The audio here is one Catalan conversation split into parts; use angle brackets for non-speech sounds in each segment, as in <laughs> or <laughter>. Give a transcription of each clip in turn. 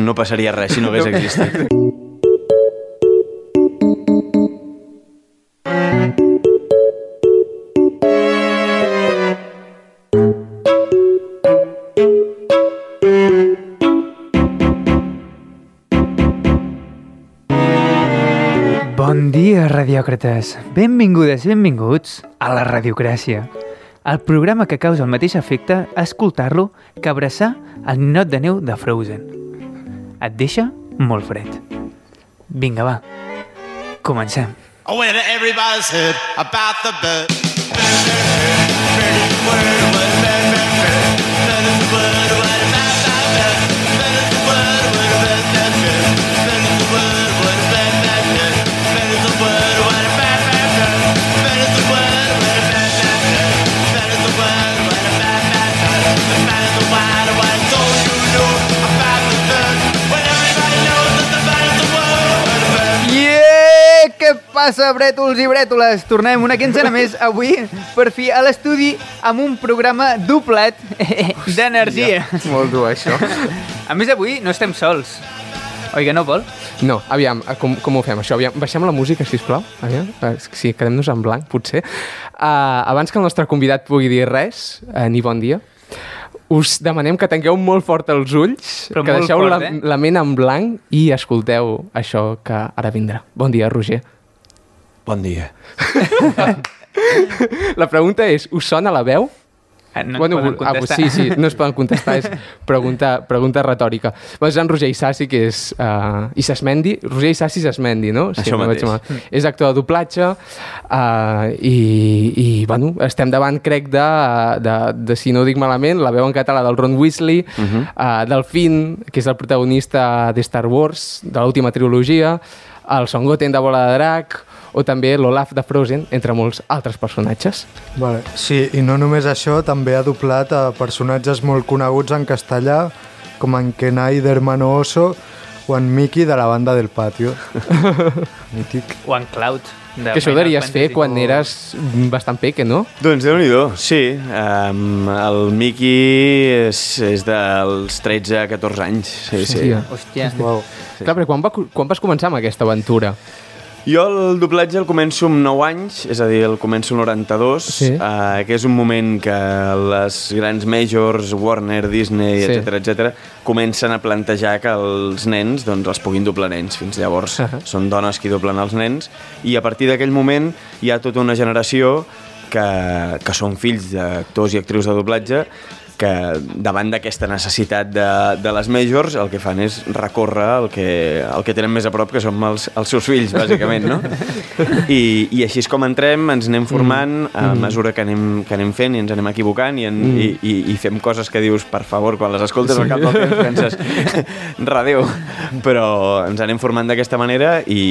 No passaria res si no hagués existit. Bon dia, radiòcrates. Benvingudes i benvinguts a la Radiocràcia. El programa que causa el mateix efecte escoltar-lo que abraçar el ninot de neu de Frozen. Et deixa molt fred. Vinga, va. Comencem. Oh, everybody's heard about the bird. Yeah! Què passa, brètols i brètoles? Tornem una quinzena més avui, per fi, a l'estudi amb un programa doblet <laughs> d'energia. Molt dur, això. A més, avui no estem sols. Oi que no, Pol? No, aviam, eh, com, com ho fem, això? Aviam, baixem la música, sisplau. Aviam, eh, sí, quedem-nos en blanc, potser. Uh, abans que el nostre convidat pugui dir res, uh, ni bon dia, us demanem que tanqueu molt fort els ulls, Però que deixeu fort, la, eh? la ment en blanc i escolteu això que ara vindrà. Bon dia, Roger. Bon dia. <laughs> La pregunta és, us sona la veu? Eh, No bueno, ah, sí, sí, no es poden contestar, és pregunta, pregunta retòrica. És en Roger Isassi, que és... Uh, Isasmendi, Roger Isassi Isasmendi, no? Això no vaig mateix. mal. És actor de doblatge uh, i, i, bueno, estem davant, crec, de, de, de, si no ho dic malament, la veu en català del Ron Weasley, uh -huh. uh, del Finn, que és el protagonista de Star Wars, de l'última trilogia, el Son Goten de Bola de Drac, o també l'Olaf de Frozen, entre molts altres personatges. Vale. Sí, i no només això, també ha doblat a personatges molt coneguts en castellà, com en Kenai d'Hermano Oso o en Mickey de la banda del patio. <laughs> Mític. O en Cloud. De Que això ho deies fer quan eres bastant peque, no? Doncs déu nhi sí. Um, el Mickey és, és dels 13 a 14 anys. Sí, sí. Hòstia. Hòstia. Wow. Sí. Clar, però quan, va, quan vas començar amb aquesta aventura? Jo el doblatge el començo amb 9 anys, és a dir, el començo al 92, Sí. uh, que és un moment que les grans majors, Warner, Disney, Sí. etc etc, comencen a plantejar que els nens doncs, els puguin doblar nens. Fins llavors Ahà. són dones qui doblen els nens, i a partir d'aquell moment hi ha tota una generació que, que són fills d'actors i actrius de doblatge que davant d'aquesta necessitat de, de les majors el que fan és recórrer el que, el que tenen més a prop, que són els, els seus fills, bàsicament, no? I, I així és com entrem, ens anem formant a mesura que anem, que anem fent i ens anem equivocant i, en, i, i, i fem coses que dius, per favor, quan les escoltes al cap del temps penses, <laughs> radeu, però ens anem formant d'aquesta manera i,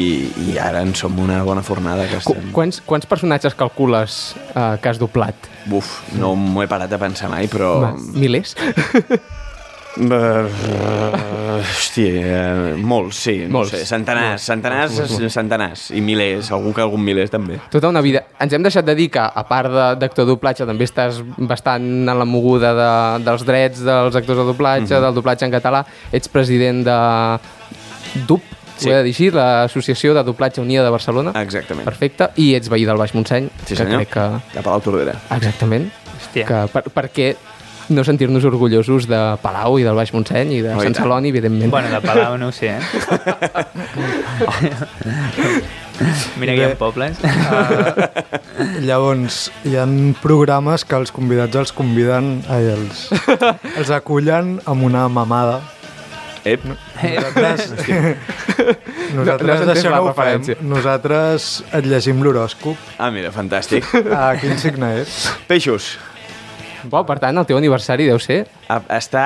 i ara en som una bona fornada que Qu estem... quants, quants personatges calcules uh, que has doblat? Buf, no m'ho he parat a pensar mai, però... Va, milers? Uh, hòstia, eh, molts, sí. Molts. No sé, centenars, centenars, Molts, centenars. I milers, algú que algun milers també. Tota una vida. Ens hem deixat de dir que, a part de- d'actor de doblatge, també estàs bastant en la moguda de, dels drets dels actors de doblatge, del doblatge en català. Ets president de DUP. Ho he de dir així, l'Associació de Doblatge Unida de Barcelona. Exactament. Perfecte. I ets veí del Baix Montseny, Sí, que senyor. crec que... De Palau Tordera. Exactament. Hòstia. Que, per, per què no sentir-nos orgullosos de Palau i del Baix Montseny i de Oh, i Sant. Celoni, evidentment. Bueno, de Palau no ho sé, eh? <laughs> Mira que hi ha pobles. Uh, llavors, hi ha programes que els convidats els conviden, ai, els, els acullen amb una mamada. Ep, <laughs> Nosaltres, No- no nosaltres entès això no ho fem. Nosaltres et llegim l'horòscop. ah, mira, fantàstic. A quin signe és? Peixos. Bo, per tant, el teu aniversari deu ser A, està,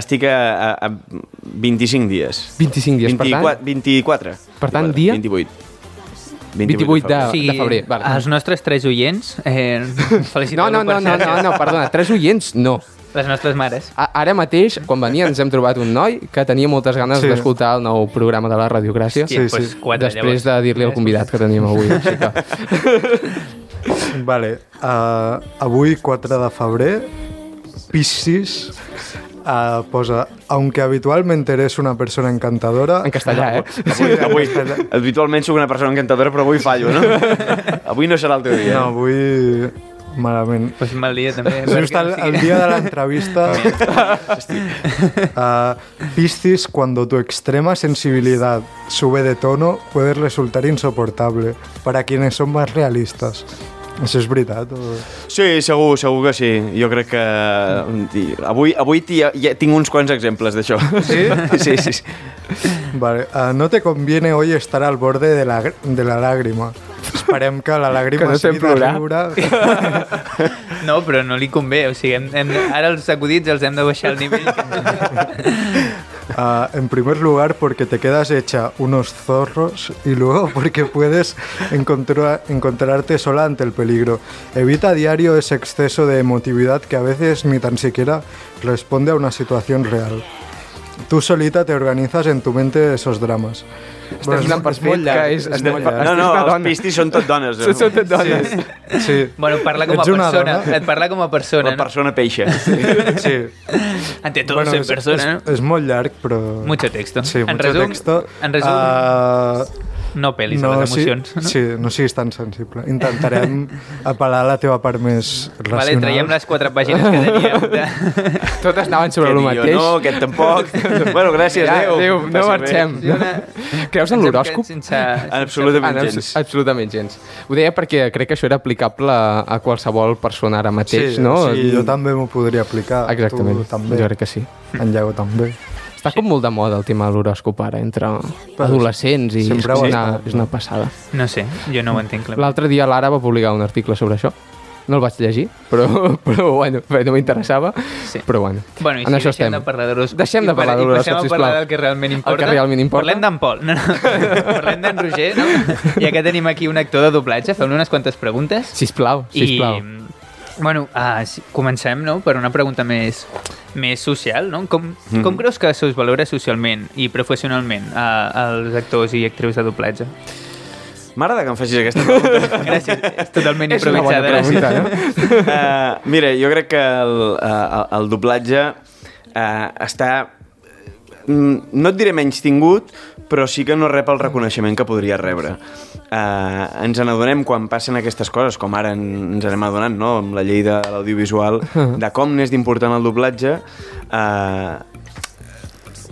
estic a, a, a 25 dies. 25 dies, per 24, tant. 24. Per tant, 24, dia? 28. 28 de, O sigui, de febrer. Vale. els nostres tres oients, eh, <laughs> No, no, no, no, no, no, perdona, tres oients, no. Les nostres mares. A- Ara mateix, quan venia, ens hem trobat un noi que tenia moltes ganes Sí. d'escoltar el nou programa de la Radiogràcia. Sí, sí. pues, quatre, després llavors. de dir-li al convidat que teníem avui. <laughs> Així que... Vale, uh, avui, 4 de febrer, Piscis, Uh, posa, aunque habitualmente eres una persona encantadora... En castellà, eh? Avui, avui, habitualment soc una persona encantadora, però avui fallo, no? <laughs> Avui no serà el teu dia. No, avui malament. Pues mal dia també. Just el, el día de la entrevista, <laughs> uh, <laughs> Piscis, cuando tu extrema sensibilidad sube de tono, puede resultar insoportable para quienes son más realistas. Això és veritat? O... Sí, segur, segur que sí. Jo crec que... Avui, avui ja, ja tinc uns quants exemples d'això. Sí? <laughs> Sí, sí. sí. Vale. Uh, no te conviene hoy estar al borde de la, de la lágrima. Esperem que la làgrima Que no sigui fem de plorar. riure. No, però no li convé. O sigui, hem, hem, ara els acudits els hem de baixar al nivell. <laughs> Ah, en primer lugar, porque te quedas hecha unos zorros y luego porque puedes encontrar, encontrarte sola ante el peligro. Evita a diario ese exceso de emotividad que a veces ni tan siquiera responde a una situación real. Tú solita te organizas en tu mente esos dramas. Estem donant per és fet que és- és estem- molt llarg. No, no, els pistis són tot dones. Són, són tot dones. Sí, sí. Bueno, parla com a persona. dona? Et parla com a persona, La persona peixa. sí. no? Ante todo soy és, persona, és, no? és molt llarg, però... Mucho texto. Sí, En mucho resum- texto. en resum- Ah, No pelis a les emocions. Sí, <laughs> sí, no siguis tan sensible. Intentarem <laughs> apel·lar a la teva part més racional. Vale, traiem les quatre pàgines que teníem. <laughs> De... Totes anaven sobre el mateix. diu? No, aquest tampoc. bueno, gràcies, Ja, adéu. adéu, no marxem. Una- Creus en l'horòscop? Sense... Absolutament Ah, no, gens. absolutament gens. Ho deia perquè crec que això era aplicable a, a qualsevol persona ara mateix, sí, no? Sí, jo també m'ho podria aplicar. Exactament, Tu també. jo crec que sí. En Iago també. Està com molt de moda el tema de l'horòscop ara, entre adolescents i és, una, és una passada. No sé, jo no ho entenc. clar. L'altre dia l'Ara va publicar un article sobre això. No el vaig llegir, però, <laughs> però bueno, no m'interessava. Sí. Però bueno, Bueno, i en sí, això deixem estem. de parlar d'horòscops. Deixem de i parlar par- I d'horòscops, passem a sisplau. parlar del que realment importa. que realment importa. Parlem d'en Pol. No, no. <laughs> Parlem d'en Roger, no? Ja que tenim aquí un actor de doblatge, fem unes quantes preguntes. Sisplau, sisplau. I, bueno, uh, sí, comencem no? per una pregunta més, més social. No? Com, Mhm. com creus que se'ls valora socialment i professionalment uh, els actors i actrius de doblatge? M'agrada que em facis aquesta pregunta. <laughs> Gràcies, és totalment És una bona improvisada. pregunta, gràcies. no? uh, <laughs> mira, jo crec que el, uh, el doblatge uh, està mm, no et diré menys tingut, però sí que no rep el reconeixement que podria rebre. Uh, ens n'adonem quan passen aquestes coses, com ara en- ens anem adonant, no?, amb la llei de l'audiovisual, de com n'és d'important el doblatge, uh,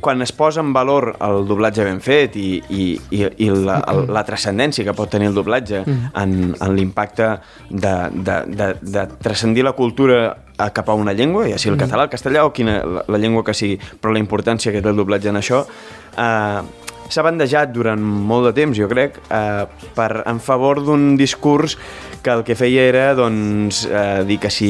quan es posa en valor el doblatge ben fet i, i, i, i la, el, la transcendència que pot tenir el doblatge en, en l'impacte de, de, de, de transcendir la cultura a, cap a una llengua, ja sigui el català, el castellà o quina, la, la llengua que sigui, però la importància que té el doblatge en això, eh, s'ha bandejat durant molt de temps, jo crec, eh, per, en favor d'un discurs que el que feia era doncs, eh, dir que si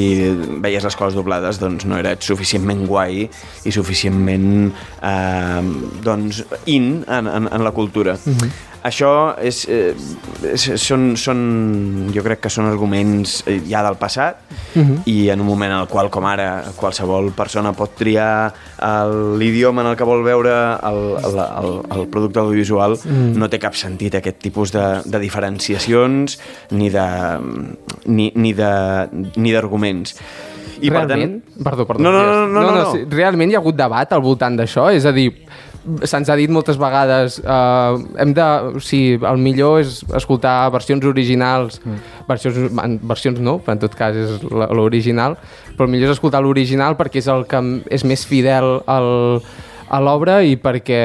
veies les coses doblades doncs, no era suficientment guai i suficientment eh, doncs, in en, en, en la cultura. Mm -hmm. Això és, eh, és, són, són, jo crec que són arguments eh, ja del passat uh -huh. i en un moment en el qual, com ara, qualsevol persona pot triar el- l'idioma en el que vol veure el, el, el, el producte audiovisual, mm. no té cap sentit aquest tipus de, de diferenciacions ni de ni, ni de ni d'arguments. I realment? Perdó, perdó. No, no, no, no, no, no. sí, realment hi ha hagut debat al voltant d'això? És a dir, se'ns ha dit moltes vegades uh, hem de, o sigui, el millor és escoltar versions originals mm. versions, versions no, però en tot cas és l'original però el millor és escoltar l'original perquè és el que és més fidel al, a l'obra i perquè,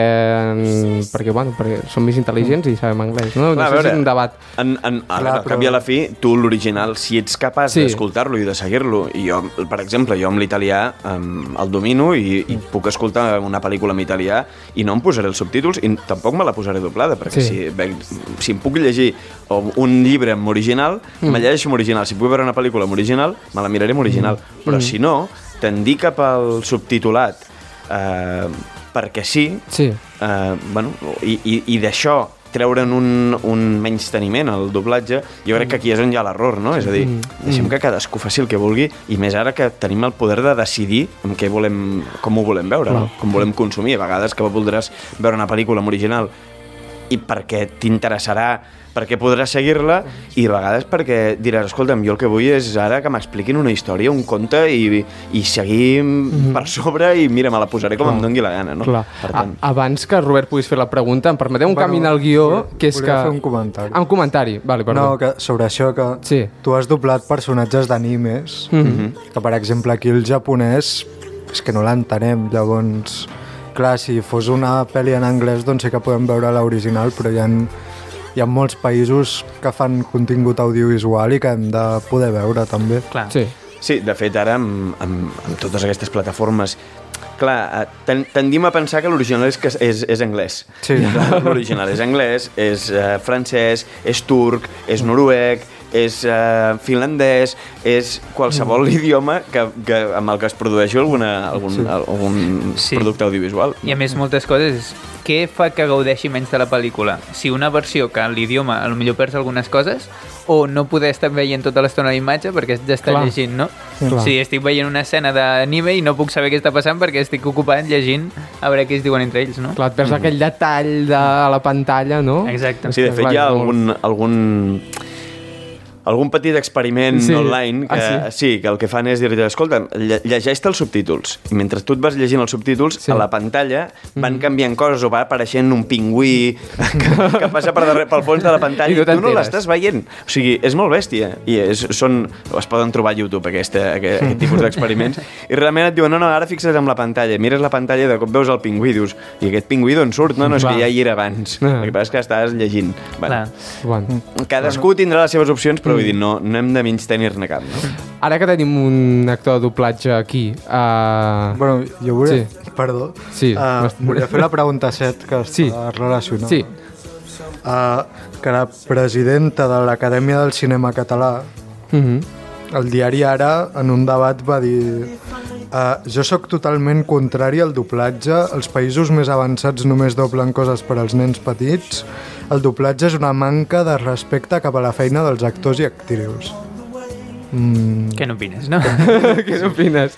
perquè, bueno, perquè som més intel·ligents i sabem anglès no? Clar, a no sé veure, si és un debat En, en, a, Clar, cap i a la fi, tu l'original, si ets capaç Sí. d'escoltar-lo i de seguir-lo, i jo, per exemple, jo amb l'italià um, el domino i, i puc escoltar una pel·lícula en italià i no em posaré els subtítols i tampoc me la posaré doblada, perquè Sí. si, ve, si em puc llegir o un llibre en original, mm. me llegeixo en original. Si puc veure una pel·lícula en original, me la miraré en original. Mm. Però si no, tendir cap al subtitulat eh, perquè sí, sí. eh, bueno, i, i, i d'això treure'n un, un menys teniment al doblatge, jo crec que aquí és on hi ha l'error, no? És a dir, deixem que cadascú faci el que vulgui i més ara que tenim el poder de decidir amb què volem, com ho volem veure, no? com volem consumir. A vegades que voldràs veure una pel·lícula en original i perquè t'interessarà perquè podràs seguir-la i de vegades perquè diràs, escolta'm, jo el que vull és ara que m'expliquin una història, un conte i, i seguir per sobre i mira, me la posaré com em dongui la gana, no? Clar. Per A, tant, abans que Robert puguis fer la pregunta, em permeteu un Bueno, canvi al guió, volia- que és que... fer un comentari. Ah, un comentari, vale, perdó. No, que sobre això que Sí. tu has doblat personatges d'animes, mm -hmm. que per exemple aquí el japonès és que no l'entenem, llavors clar, si fos una pel·li en anglès doncs sí que podem veure l'original, però hi ha, hi ha molts països que fan contingut audiovisual i que hem de poder veure també. Clar. Sí. Sí, de fet, ara amb, amb, amb totes aquestes plataformes clar, eh, ten, tendim a pensar que l'original és, que és, és anglès. Sí. L'original és anglès, és uh, francès, és turc, és noruec, és uh, finlandès, és qualsevol Mm. idioma que, que, amb el que es produeixi alguna, algun, sí. algun Sí. producte audiovisual. I a més, moltes coses. Què fa que gaudeixi menys de la pel·lícula? Si una versió que l'idioma potser perds algunes coses o no poder estar veient tota l'estona l'imatge perquè has d'estar Clar. llegint, no? Clar. Si estic veient una escena d'anime i no puc saber què està passant perquè estic ocupat llegint a veure què es diuen entre ells, no? Clar, et perds aquell detall de la pantalla, no? Exacte. Sí, de fet hi ha algun, algun, algun petit experiment Sí. online que, Ah, sí? que el que fan és dir-te, escolta, lle- llegeix-te els subtítols. I mentre tu et vas llegint els subtítols, Sí. sí. a la pantalla van canviant coses o va apareixent un pingüí <laughs> que, que passa per darrere, pel fons de la pantalla I no tu no l'estàs veient. O sigui, és molt bèstia. I és, són, es poden trobar a YouTube aquesta, aquest, aquest <laughs> tipus d'experiments. I realment et diuen, no, no, ara fixa't amb la pantalla. Mires la pantalla i de cop veus el pingüí dius, i aquest pingüí d'on surt? No, no, és Va. que ja hi era abans. Ah. El que passa és que estàs llegint. Clar. Bueno. Bueno. Cadascú tindrà les seves opcions, però vull dir, no, no hem de menys tenir-ne cap, no? Ara que tenim un actor de doblatge aquí... Uh... Bueno, jo volia... Sí. Perdó. Sí, Uh, volia fer la pregunta 7 que està Sí. relacionada. Sí. Uh, que la presidenta de l'Acadèmia del Cinema Català Uh -huh. El diari Ara, en un debat, va dir uh, jo sóc totalment contrari al doblatge. Els països més avançats només doblen coses per als nens petits. El doblatge és una manca de respecte cap a la feina dels actors i actrius. Mm, Què n'opines, no? <laughs> Què n'opines?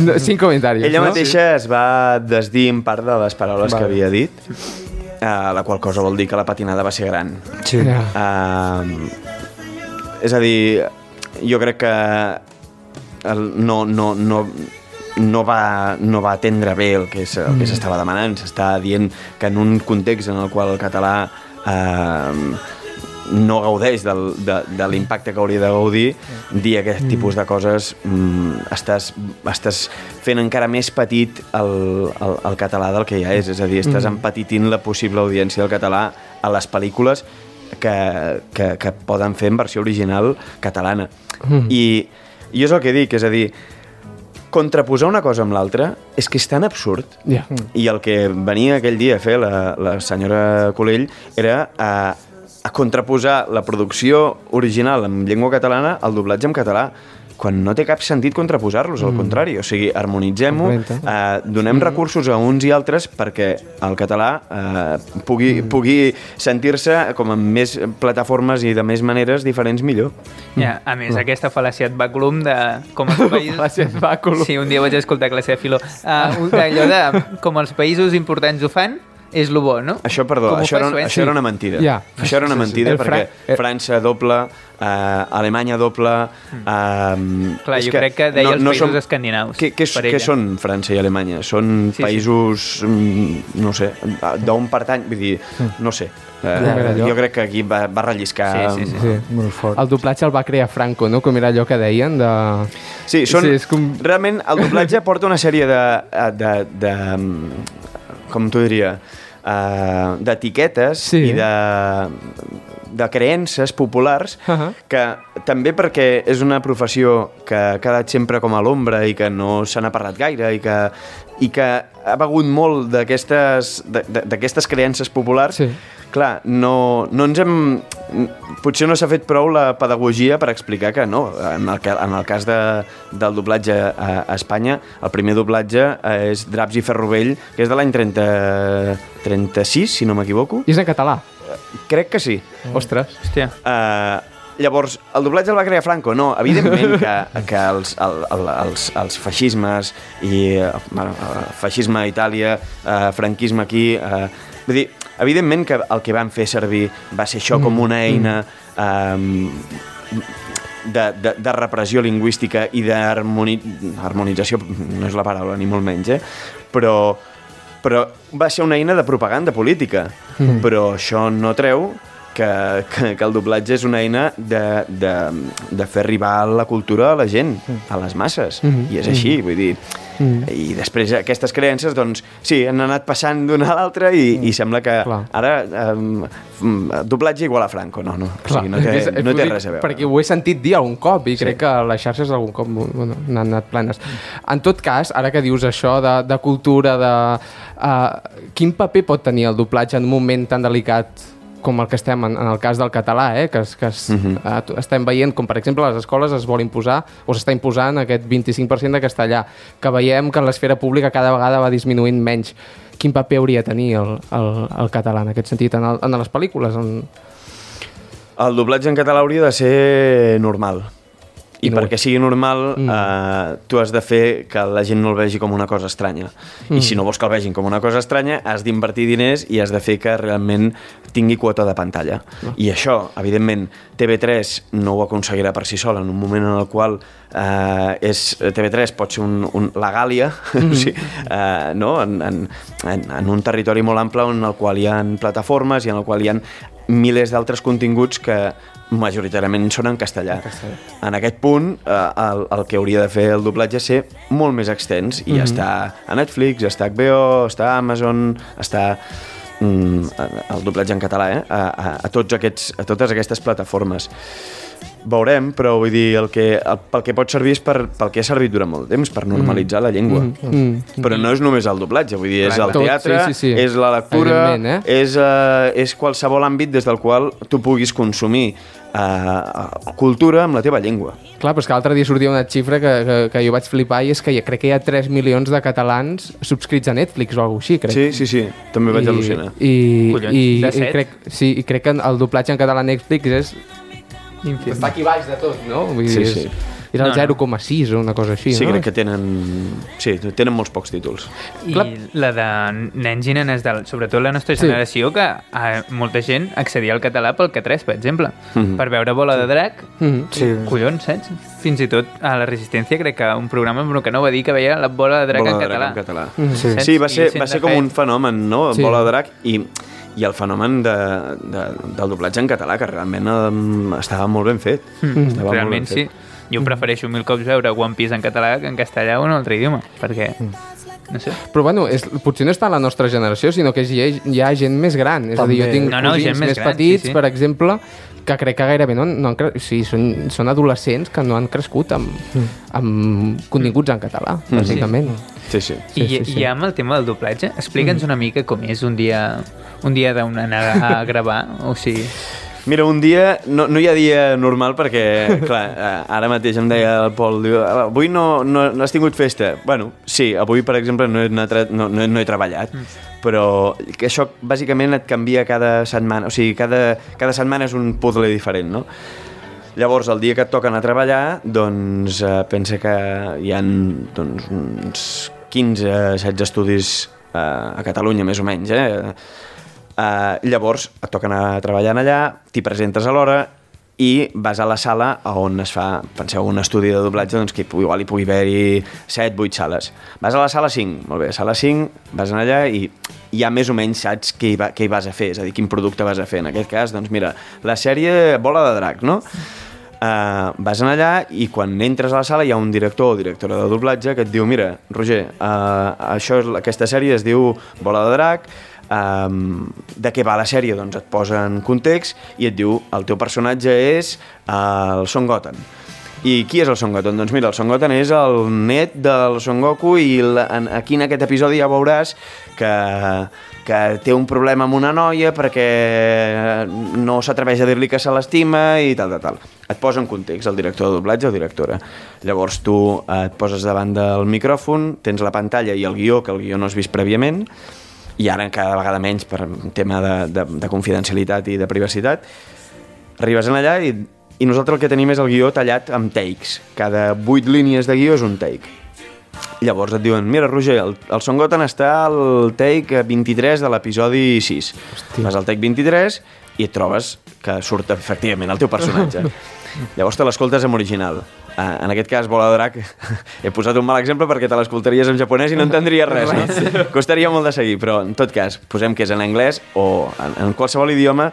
No, cinc comentaris, Ella no? mateixa es va desdir en part de les paraules Vale. que havia dit, uh, la qual cosa vol dir que la patinada va ser gran. sí. Uh, és a dir, jo crec que no, no, no, no va, no va atendre bé el que el que s'estava demanant. S'està dient que en un context en el qual el català eh, no gaudeix del, de, de l'impacte que hauria de gaudir, dir aquest tipus de coses mm, estàs, estàs fent encara més petit el, el, el català del que ja és. És a dir, estàs empetitint la possible audiència del català a les pel·lícules que, que, que poden fer en versió original catalana. I, I és el que dic, és a dir, contraposar una cosa amb l'altra és que és tan absurd. Ja. i el que venia aquell dia a fer la, la senyora Colell era a, a contraposar la producció original en llengua catalana al doblatge en català quan no té cap sentit contraposar-los, al contrari. O sigui, harmonitzem-ho, eh, donem recursos a uns i altres perquè el català eh, pugui, pugui sentir-se com en més plataformes i de més maneres diferents millor. Ja, a més, aquesta fal·làcia ad baculum de com els <laughs> països... Fal·làcia baculum. Sí, un dia vaig escoltar classe de filó. Uh, allò de com els països importants ho fan, és lo bo, no? Això, perdó, això era, Suècia. això era una mentida. Ja. Això era una mentida El perquè Fra- eh- França doble, eh, Alemanya doble... Eh, Clar, és jo crec que deia els països escandinaus, Què, què, què són França i Alemanya? Són Sí, sí. països, mm, no sé, d'on pertany... Vull dir, no sé. Eh, jo crec que aquí va, va relliscar... Sí, sí, sí. Sí. Molt fort. El doblatge el va crear Franco, no? Com era allò que deien de... Sí, són, Sí, sí, és com- realment el doblatge porta una sèrie de, de, de, com t'ho diria, d'etiquetes Sí. i de, de creences populars Ahà. que també perquè és una professió que ha quedat sempre com a l'ombra i que no se n'ha parlat gaire i que, i que ha begut molt d'aquestes de- de- d'aquestes creences populars Sí. clar, no, no ens hem... Potser no s'ha fet prou la pedagogia per explicar que no. En el, en el cas de, del doblatge a, a Espanya, el primer doblatge és Draps i Ferrovell, que és de l'any 30 36, si no m'equivoco. I és en català. Crec que sí. Ostres. Hòstia. Uh, llavors, el doblatge el va crear Franco? No, evidentment que, que els, el, el, els, els feixismes i eh, bueno, eh, feixisme a Itàlia, eh, franquisme aquí... Eh, vull dir, evidentment que el que van fer servir va ser això com una eina eh, de, de, de repressió lingüística i d'harmonització, no és la paraula ni molt menys, eh? però, però va ser una eina de propaganda política. Mm. Però això no treu que, que, que el doblatge és una eina de, de, de fer arribar la cultura a la gent, a les masses. Mm -hmm. I és així, vull dir... Mm. I després aquestes creences, doncs, sí, han anat passant d'una a l'altra i, mm. i sembla que Clar. ara um, doblatge igual a Franco. No, no, o sigui, no, té, És- no té res a veure. Perquè ho he sentit dir algun cop i sí. crec que les xarxes algun cop bueno, n'han anat plenes. En tot cas, ara que dius això de, de cultura, de, uh, quin paper pot tenir el doblatge en un moment tan delicat com el que estem en, en el cas del català, eh? que, que es, uh -huh. uh, estem veient com, per exemple, les escoles es vol imposar o s'està imposant aquest 25% de castellà, que veiem que en l'esfera pública cada vegada va disminuint menys. Quin paper hauria de tenir el, el, el català en aquest sentit, en, el, en les pel·lícules? En... El doblatge en català hauria de ser normal. I No. perquè sigui normal, mm. eh, tu has de fer que la gent no el vegi com una cosa estranya. Mm. I si no vols que el vegin com una cosa estranya, has d'invertir diners i has de fer que realment tingui quota de pantalla. Ah. I això, evidentment, TV3 no ho aconseguirà per si sola, en un moment en el qual eh, és, TV3 pot ser un, un, la Gàlia, mm. <laughs> o sigui, eh, no? en, en, en, en un territori molt ample en el qual hi ha plataformes i en el qual hi ha milers d'altres continguts que majoritàriament són en castellà. En, castellà. en aquest punt, eh, el, el que hauria de fer el doblatge és ser molt més extens i mm -hmm. està a Netflix, està a HBO, està a Amazon, està mm, el doblatge en català, eh? a, a, a, tots aquests, a totes aquestes plataformes. Veurem, però vull dir, el que, el, pel que pot servir és per, pel que ha servit durant molt temps, per normalitzar la llengua. Mm. Però no és només el doblatge, vull dir, és el Tot, teatre, sí, sí, sí. és la lectura, eh? és, uh, és qualsevol àmbit des del qual tu puguis consumir uh, cultura amb la teva llengua. Clar, però és que l'altre dia sortia una xifra que, que, que jo vaig flipar i és que hi, crec que hi ha 3 milions de catalans subscrits a Netflix o alguna cosa així, crec. Sí, sí, sí, també vaig al·lucinar. I, Collons, i, de i, crec, sí, i crec que el doblatge en català a Netflix és, Infin. està aquí baix de tot, no? Vull Sí, sí. És el No, no. 0,6 o una cosa així, Sí, no? crec que tenen... Sí, tenen molts pocs títols. I Clar. la de nens i nenes, del, sobretot la nostra Sí. generació, que eh, molta gent accedia al català pel K3, per exemple, Mhm. per veure Bola de Drac. Mhm. Sí. Collons, saps? Fins i tot a la Resistència crec que un programa amb que no va dir que veia la Bola de Drac Bola en de drac català. en català. Sí. Saps? Sí, va I ser, va ser com fet. un fenomen, no? Sí. Sí. Bola de drac i, i el fenomen de, de, del doblatge en català, que realment um, estava molt ben fet. Mm. Estava Realment molt ben sí. Jo prefereixo mil cops veure One Piece en català que en castellà o en un altre idioma, perquè... No sé. Però bueno, és, potser no està a la nostra generació, sinó que hi ha, hi ha gent més gran. És a dir, jo tinc No, no, cosins gent més més gran, petits, sí, sí. per exemple, que crec que gairebé no, no han cre... sí, són, són adolescents que no han crescut amb, amb continguts en català, bàsicament. Sí, sí. I, sí, sí. I amb el tema del doblatge, explica'ns una mica com és un dia un dia anar a gravar, o sigui... Mira, un dia, no, no hi ha dia normal perquè, <laughs> clar, eh, ara mateix em deia el Pol, diu, "Ah, avui no, no, no has tingut festa. Bueno, sí, avui, per exemple, no he, anat, no, no, no he treballat, però que això bàsicament et canvia cada setmana, o sigui, cada, cada setmana és un puzzle diferent, no? Llavors, el dia que et toca anar a treballar, doncs eh, pensa que hi ha doncs, uns 15-16 estudis eh, a Catalunya, més o menys, eh? Uh, llavors et toca anar treballant allà, t'hi presentes a l'hora i vas a la sala on es fa, penseu, un estudi de doblatge doncs, que igual hi pugui haver-hi 7, 8 sales. Vas a la sala 5, molt bé, a sala 5, vas anar allà i ja més o menys saps què hi, va, què hi vas a fer, és a dir, quin producte vas a fer. En aquest cas, doncs mira, la sèrie Bola de Drac, no? Uh, vas anar allà i quan entres a la sala hi ha un director o directora de doblatge que et diu mira, Roger, uh, això és, aquesta sèrie es diu Bola de Drac um, de què va la sèrie? Doncs et posa en context i et diu el teu personatge és uh, el Son Goten i qui és el Son Goten? Doncs mira, el Son Goten és el net del Son Goku i la, en, aquí en aquest episodi ja veuràs que, que té un problema amb una noia perquè no s'atreveix a dir-li que se l'estima i tal, tal, tal. Et posa en context el director de doblatge o directora. Llavors tu et poses davant del micròfon, tens la pantalla i el guió, que el guió no has vist prèviament, i ara cada vegada menys per un tema de, de, de confidencialitat i de privacitat, arribes en allà i i nosaltres el que tenim és el guió tallat amb takes. Cada 8 línies de guió és un take. Llavors et diuen, mira, Roger, el, el Son Goten està al take 23 de l'episodi 6. Hòstia. Vas al take 23 i et trobes que surt efectivament el teu personatge. <laughs> Llavors te l'escoltes en original. Uh, en aquest cas, Bola de Drac, <laughs> he posat un mal exemple perquè te l'escoltaries en japonès i no entendries res. No? Costaria molt de seguir, però en tot cas, posem que és en anglès o en, en qualsevol idioma,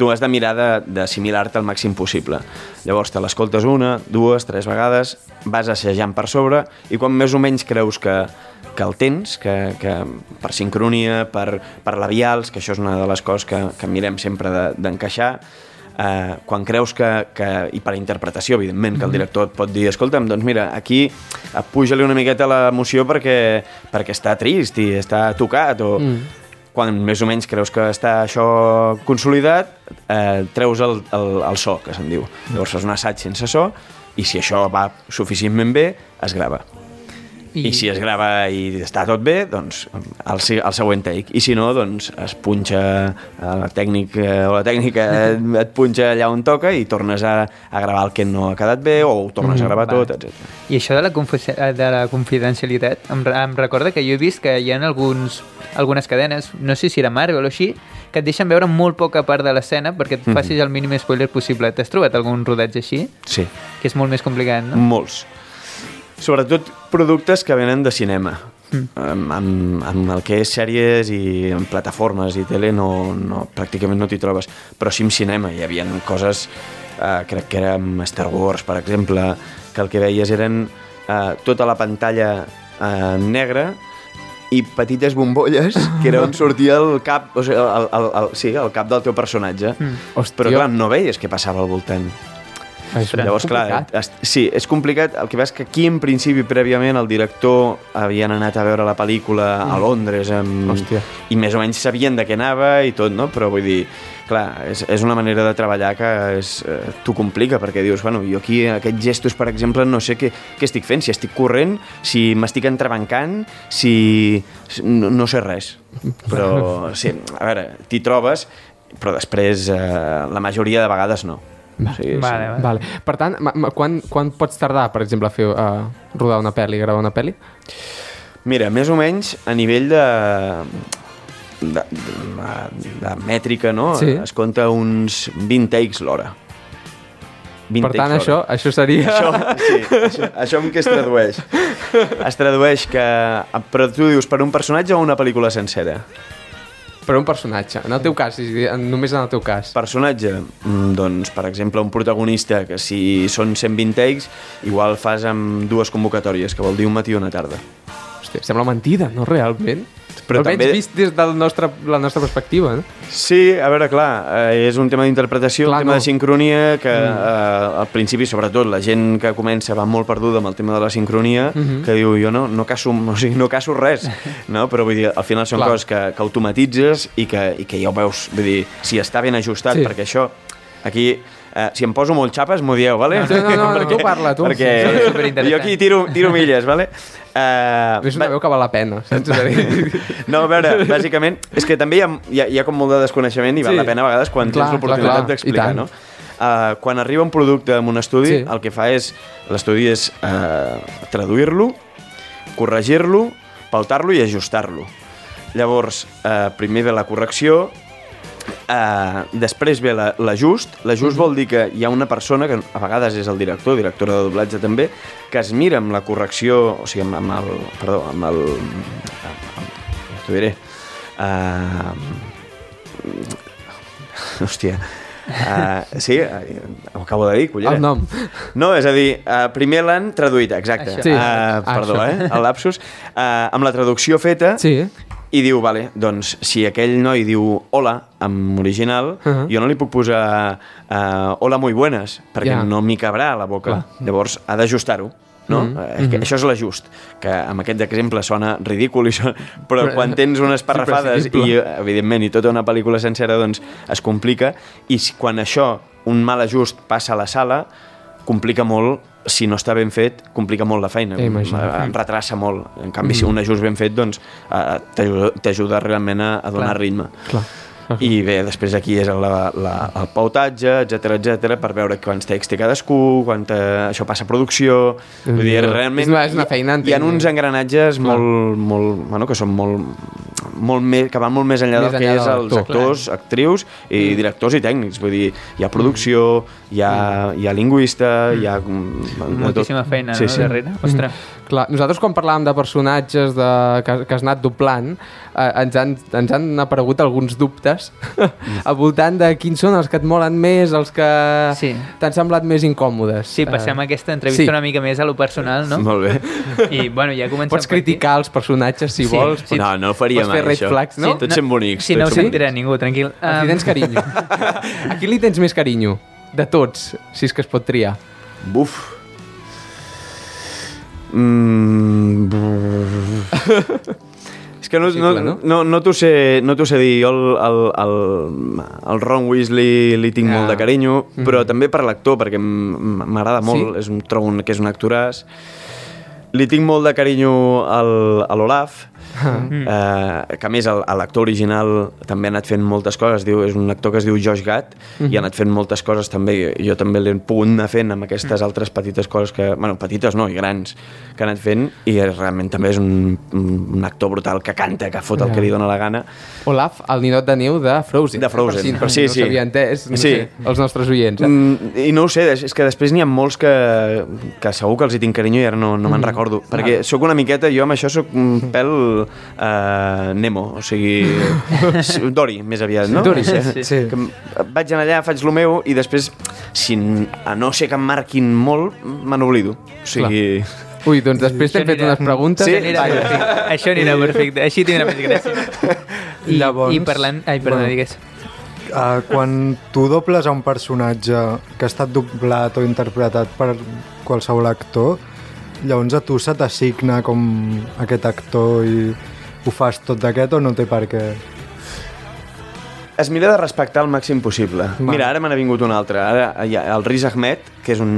tu has de mirar de- d'assimilar-te al màxim possible. Llavors te l'escoltes una, dues, tres vegades, vas assajant per sobre i quan més o menys creus que, que el tens, que, que per sincronia, per, per labials, que això és una de les coses que, que mirem sempre de- d'encaixar, eh, quan creus que, que, i per interpretació, evidentment, que el director et pot dir escolta'm, doncs mira, aquí eh, puja-li una miqueta l'emoció perquè, perquè està trist i està tocat o... Mm. Quan més o menys creus que està això consolidat, eh, treus el, el, el so, que se'n diu. Llavors fas un assaig sense so i si això va suficientment bé, es grava. I, I si es grava i està tot bé, doncs el, el següent take. I si no, doncs es punxa el tècnic eh, o la tècnica et, <laughs> et punxa allà on toca i tornes a, a gravar el que no ha quedat bé o ho tornes a gravar vale. tot, etc. I això de la, de la confidencialitat, em, em recorda que jo he vist que hi ha alguns, algunes cadenes, no sé si era Marvel o així, que et deixen veure molt poca part de l'escena perquè et facis el mínim spoiler possible. T'has trobat algun rodatge així? Sí, Que és molt més complicat, no? molts. Sobretot productes que venen de cinema. Amb, amb, amb el que és sèries i en plataformes i tele no, no, pràcticament no t'hi trobes. Però sí en cinema hi havia coses, eh, crec que era amb Star Wars, per exemple, que el que veies eren eh, tota la pantalla eh, negra i petites bombolles que era on sortia el cap, o sigui, el, el, el, sí, el cap del teu personatge. Mm. Hòstia. Però clar, no veies què passava al voltant. És Llavors, clar, complicat. est- sí, és complicat. El que veus que aquí, en principi, prèviament, el director havien anat a veure la pel·lícula a Londres amb... Hòstia. i més o menys sabien de què anava i tot, no? Però vull dir, clar, és, és una manera de treballar que és, eh, t'ho complica, perquè dius, bueno, jo aquí, aquests gestos, per exemple, no sé què, què estic fent, si estic corrent, si m'estic entrebancant, si... No, no sé res. Però, sí, a veure, t'hi trobes, però després, eh, la majoria de vegades no. Sigui, Vale, vale. Vale. Per tant, ma- ma- quan, quan pots tardar, per exemple, a fer, uh, rodar una pel·li, gravar una pel·li? Mira, més o menys a nivell de, de, de, de mètrica, no? Sí. Es compta uns 20 takes l'hora. 20 Per tant, això, això seria... Això, sí, això, això amb què es tradueix? Es tradueix que... Però tu dius per un personatge o una pel·lícula sencera? Per un personatge. En el teu cas, només en el teu cas. Personatge, mm, doncs, per exemple, un protagonista que si són 120 takes, igual fas amb dues convocatòries, que vol dir un matí i una tarda. Hòstia, sembla mentida, no realment? Però Almenys també- vist des de la nostra, la nostra perspectiva, no? Sí, a veure, clar, eh, és un tema d'interpretació, un tema no. de sincronia, que eh, al principi, sobretot, la gent que comença va molt perduda amb el tema de la sincronia, Mhm. que diu, jo no, no, caso, o sigui, no caso res, <laughs> no? però vull dir, al final són Clar. coses que, que automatitzes i que, i que ja ho veus, vull dir, si està ben ajustat, Sí. perquè això, aquí, eh, si em poso molt xapes, m'ho dieu, vale? No, no, no, <laughs> tu parla, tu. Perquè Sí, jo aquí tiro, tiro milles, vale? Uh, És una veu que val la pena, saps? <laughs> No, a veure, bàsicament, és que també hi ha, hi ha, hi ha com molt de desconeixement i val Sí. la pena a vegades quan Clar, tens l'oportunitat d'explicar, no? Uh, quan arriba un producte en un estudi, Sí. el que fa és, l'estudi és uh, traduir-lo, corregir-lo, pautar-lo i ajustar-lo. Llavors, uh, primer ve la correcció, Uh, després ve la- l'ajust. L'ajust vol dir que hi ha una persona, que a vegades és el director, directora de doblatge també, que es mira amb la correcció, o sigui, amb, amb el... Perdó, amb el... Amb, amb, T'ho diré. Uh, hòstia. Uh, sí, uh, ho acabo de dir, collera. el nom. No, és a dir, uh, primer l'han traduït, exacte. Això. Sí. Uh, perdó, Això. eh? El lapsus. Uh, amb la traducció feta, Sí. I diu, vale, doncs si aquell noi diu hola en original, uh. -huh. jo no li puc posar uh, hola muy buenas, perquè Ja. no m'hi cabrà a la boca. Clar. Llavors ha d'ajustar-ho. No? Mm -hmm. que això és l'ajust, que amb aquest exemple sona ridícul, i sona... però Però- quan tens unes parrafades i, evidentment, i tota una pel·lícula sencera, doncs es complica, i quan això, un mal ajust, passa a la sala, complica molt si no està ben fet, complica molt la feina. Eh, En retrassa molt. En canvi, si un ajust ben fet, doncs, eh, t'ajuda realment a, a donar Clar. ritme. Clar. I <laughs> bé, després aquí és la, la, el pautatge, etc etc per veure quants takes té cadascú, quanta, això passa a producció... Vull dir, realment... És una- és una feina, hi, hi ha uns engranatges molt, molt, bueno, que són molt, molt més, que van molt més enllà Més del que enllà és de els actors, actrius i directors i tècnics. Vull dir, hi ha producció, hi ha, hi ha lingüista, hi ha... mm, de tot. Moltíssima feina, Sí, no, sí. darrere. Ostres. Clar, nosaltres quan parlàvem de personatges de, que, que has anat doblant, eh, ens, han, ens han aparegut alguns dubtes <laughs> al voltant de quins són els que et molen més, els que Sí. t'han semblat més incòmodes. Sí, passem Eh, aquesta entrevista sí. una mica més a lo personal, no? Molt bé. I, bueno, ja comencem Pots criticar els personatges si Sí, vols. sí. No, no ho faria mai, red això. flags, no? Tots som bonics. Sí, no ho tots sentirà ningú, tranquil. A qui tens carinyo? <laughs> A qui li tens més carinyo? De tots, si és que es pot triar. Buf. Mm... <laughs> És que no, no, no? no, no t'ho sé, no sé dir. Jo el, el, el, el Ron Weasley li tinc Ah. molt de carinyo, Mhm. però també per l'actor, perquè m'agrada molt. És un, trobo que és un actoràs. Li tinc molt de carinyo al, a l'Olaf, eh, que a més el- l'actor original també ha anat fent moltes coses, diu, és un actor que es diu Josh Gad, i ha anat fent moltes coses també, jo també l'he pogut anar fent amb aquestes altres petites coses que, bueno, petites no, i grans, que ha anat fent, i és, realment també és un, un actor brutal que canta, que fot el Ja. que li dona la gana. Olaf, el ninot de neu de Frozen. De Frozen, Per si sí, no sí. s'havia entès, no Sí. sé, els nostres oients. Eh? Mm, I no ho sé, és que després n'hi ha molts que, que segur que els hi tinc carinyo i ara no, no me'n recordo. Perquè sóc una miqueta, jo amb això sóc un <laughs> pèl uh, Nemo, o sigui, <laughs> Dory, més aviat, no? Dory, Sí. sí. Sí. Que vaig anar allà, faig el meu i després, si a no ser que em marquin molt, me n'oblido. O sigui... Ui, doncs després t'hem fet unes preguntes. Sí, Això anirà vaja. perfecte. Això anirà perfecte. Així tindrà més gràcia. I, Llavors- I parlant... Ai, perdona, Bueno. digues. Uh, quan tu dobles a un personatge que ha estat doblat o interpretat per qualsevol actor, llavors a tu se t'assigna com aquest actor i ho fas tot d'aquest o no té per què? Es mira de respectar el màxim possible. Va. Mira, ara me n'ha vingut un altre. Ara hi ha el Riz Ahmed, que és un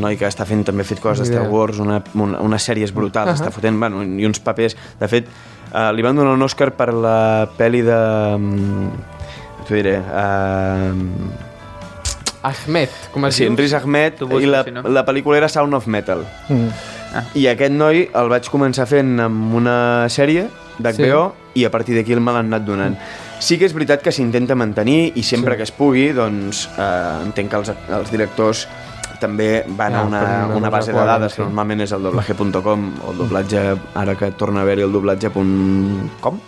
noi que està fent també fet coses de Star. Wars, una, una, unes sèries brutals, uh -huh. està fotent, bueno, i uns papers. De fet, uh, li van donar un Òscar per la pel·li de... Um, T'ho diré... Uh, Ahmed, com es sí, diu? Riz Ahmed, i la, si no. la pel·lícula era Sound of Metal. Mm. I aquest noi el vaig començar fent amb una sèrie d'HBO sí. i a partir d'aquí me l'han anat donant. Sí que és veritat que s'intenta mantenir i sempre sí. que es pugui, doncs, eh, entenc que els, els directors també van Ah, a una, per una una cosa base de dades, sí. que normalment és el doblaje.com o el doblatge, ara que torna a haver-hi el doblatge.com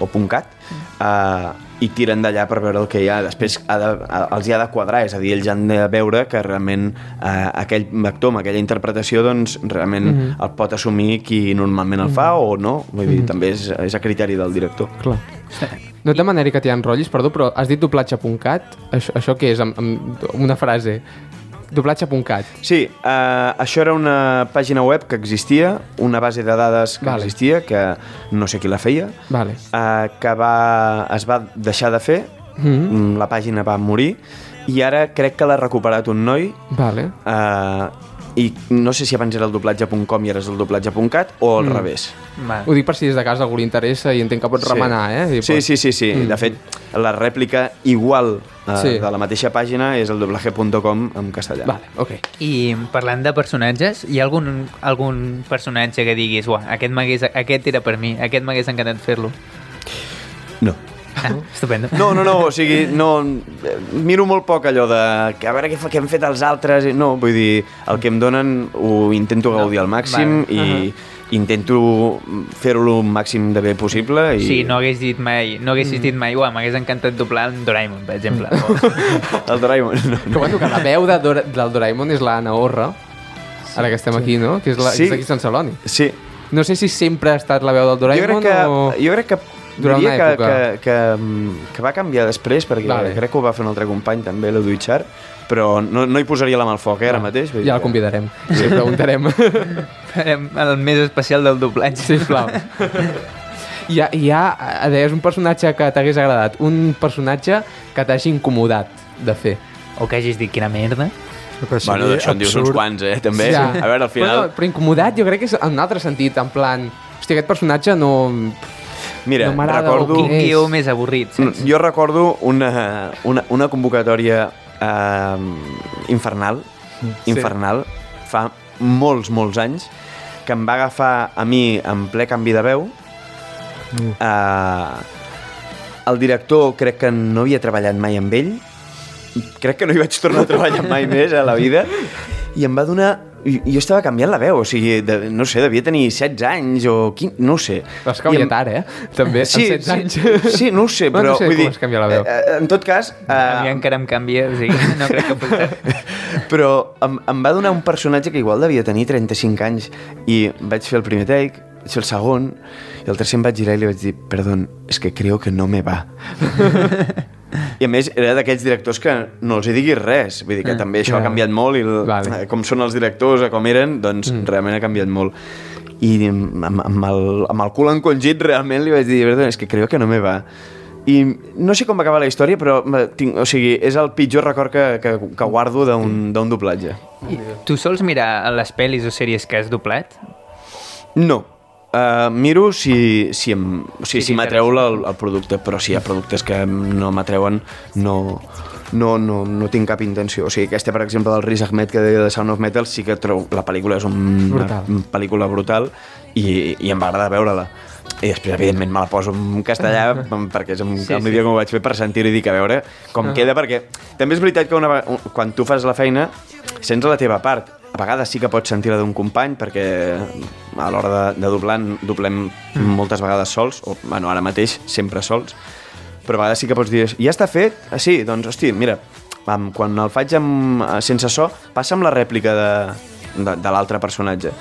o .cat, eh, i tiren d'allà per veure el que hi ha. Després ha de, els hi ha de quadrar, és a dir, ells han de veure que realment eh, aquell actor amb aquella interpretació doncs, realment mm -hmm. el pot assumir qui normalment el fa o no. Vull dir, també és, és a criteri del director. Clar. No et demanaré que t'hi enrotllis, perdó, però has dit doblatge.cat? Això, això què és? Amb, amb una frase. Doblatge.cat. Sí, eh, això era una pàgina web que existia, una base de dades que Vale. existia, que no sé qui la feia, Vale. eh, que va, es va deixar de fer, Mm. mm. la pàgina va morir, i ara crec que l'ha recuperat un noi, Vale. eh, i no sé si abans era el doblatge.com i ara és el doblatge.cat, o al Mm. revés. Va. Ho dic per si des de casa algú li interessa i entenc que pots remenar, eh? I Sí, pots- sí, sí, sí. Mm. De fet, la rèplica igual eh, Sí. de la mateixa pàgina és el doblaje.com en castellà. Vale, ok. I parlant de personatges, hi ha algun, algun personatge que diguis Uah, aquest, aquest era per mi, aquest m'hagués encantat fer-lo? No. Ah, estupendo. No, no, no, o sigui, no, miro molt poc allò de que a veure què, fa, què han fet els altres, i- no, vull dir, el que em donen ho intento gaudir al màxim vale. i intento fer-ho el màxim de bé possible i Sí, no hagués dit mai, no haguessis dit mai, uah, m'hagués encantat doblar en Doraemon, per exemple. O... <laughs> el Doraemon no, Que bueno, que la veu de Dora, del Doraemon és l'Anna Orra, ara que estem aquí, no? Que és, la, Sí. és d'aquí a Sant Celoni. Sí, No sé si sempre ha estat la veu del jo Doraemon crec que, o... jo crec que Durant diria una que, època. que, que, que va canviar després perquè Vale. crec que ho va fer un altre company també, l'Edu Itxar però no, no hi posaria la mà al foc eh, ara mateix vull dir Ja el convidarem, sí, el preguntarem. <laughs> Farem el més especial del doblatge. Sisplau. <laughs> Hi ha, hi ha, deies, un personatge que t'hagués agradat, un personatge que t'hagi incomodat de fer. O que hagis dit quina merda. Que sigui Bueno, d'això en dius uns quants, eh, també. Ja. A veure, al final... Però, però incomodat jo crec que és en un altre sentit, en plan... Hòstia, aquest personatge no... Mira, no recordo- o Quin guió més avorrit, saps? Jo recordo una, una, una convocatòria eh, infernal, infernal, fa molts, molts anys, que em va agafar a mi en ple canvi de veu. Eh, el director crec que no havia treballat mai amb ell, crec que no hi vaig tornar a treballar mai més a la vida, i em va donar... i- Jo estava canviant la veu, o sigui, de, no sé, devia tenir 16 anys o 15, no ho sé. Has I canviat em- ara, eh? També, Sí, amb 16 sí, anys. sí, no ho sé, No, però no sé vull com dir, es canvia la veu. eh, eh, en tot cas, A mi eh, encara em canvia, o sigui, no crec que pugui ser. <laughs> però em, em va donar un personatge que igual devia tenir 35 anys i vaig fer el primer take, vaig fer el segon i el tercer em vaig girar i li vaig dir perdón, és que creo que no me va <laughs> i a més era d'aquells directors que no els hi diguis res vull dir que també això ha canviat molt i el, Vale. com són els directors a com eren, doncs mm. realment ha canviat molt i amb, amb, el, amb el cul encongit realment li vaig dir és que creo que no me va i no sé com va acabar la història però eh, tinc, o sigui, és el pitjor record que, que, que guardo d'un doblatge I tu sols mirar les pel·lis o sèries que has doblat? No. Uh, miro si, si, em, o sigui, Si si m'atreu el, el producte, però si hi ha productes que no m'atreuen, no, no, no, no tinc cap intenció. O sigui, aquesta, per exemple, del Riz Ahmed que deia de Sound of Metal, sí que trobo... La pel·lícula és una Brutal. pel·lícula brutal i, i em va agradar veure-la. I després, evidentment, me la poso en castellà <laughs> perquè és un, Sí, sí, un sí. que ho vaig fer per sentir-ho i dir que a veure com queda, perquè també és veritat que una, quan tu fas la feina sents la teva part. A vegades sí que pots sentir la d'un company perquè a l'hora de, de doblar doblem moltes vegades sols, o bueno, ara mateix sempre sols, però a vegades sí que pots dir ja està fet? Ah, sí, doncs, hosti, mira, amb, quan el faig amb, eh, sense so, passa amb la rèplica de, de, de l'altre personatge.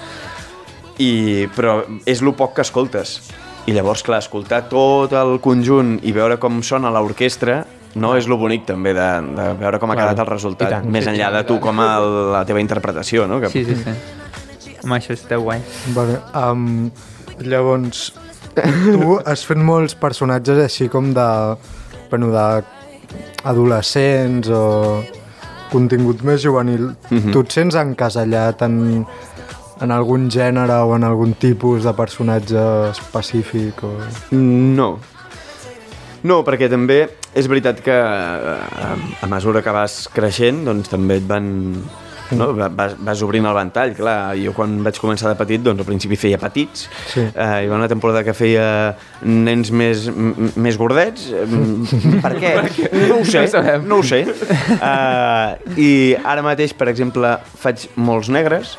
I, però és lo poc que escoltes. I llavors, clar, escoltar tot el conjunt i veure com sona l'orquestra no és lo bonic també de, de veure com ha quedat el resultat, tant. més enllà de tu com a la teva interpretació, no? Que, Sí, sí, sí. Home, això està guai. Vale, um, llavors, tu has fet molts personatges així com de... Bueno, de adolescents o contingut més juvenil. Mhm. Tu et sents encasellat en, en algun gènere o en algun tipus de personatge específic? O... No. No, perquè també és veritat que eh, a mesura que vas creixent, doncs també et van... No? Va- Vas, vas obrint el ventall, clar. Jo quan vaig començar de petit, doncs al principi feia petits. Sí. Eh, hi va una temporada que feia nens més, més gordets. Mm, Per què? No ho sé, no ho sé. Uh, I ara mateix, per exemple, faig molts negres.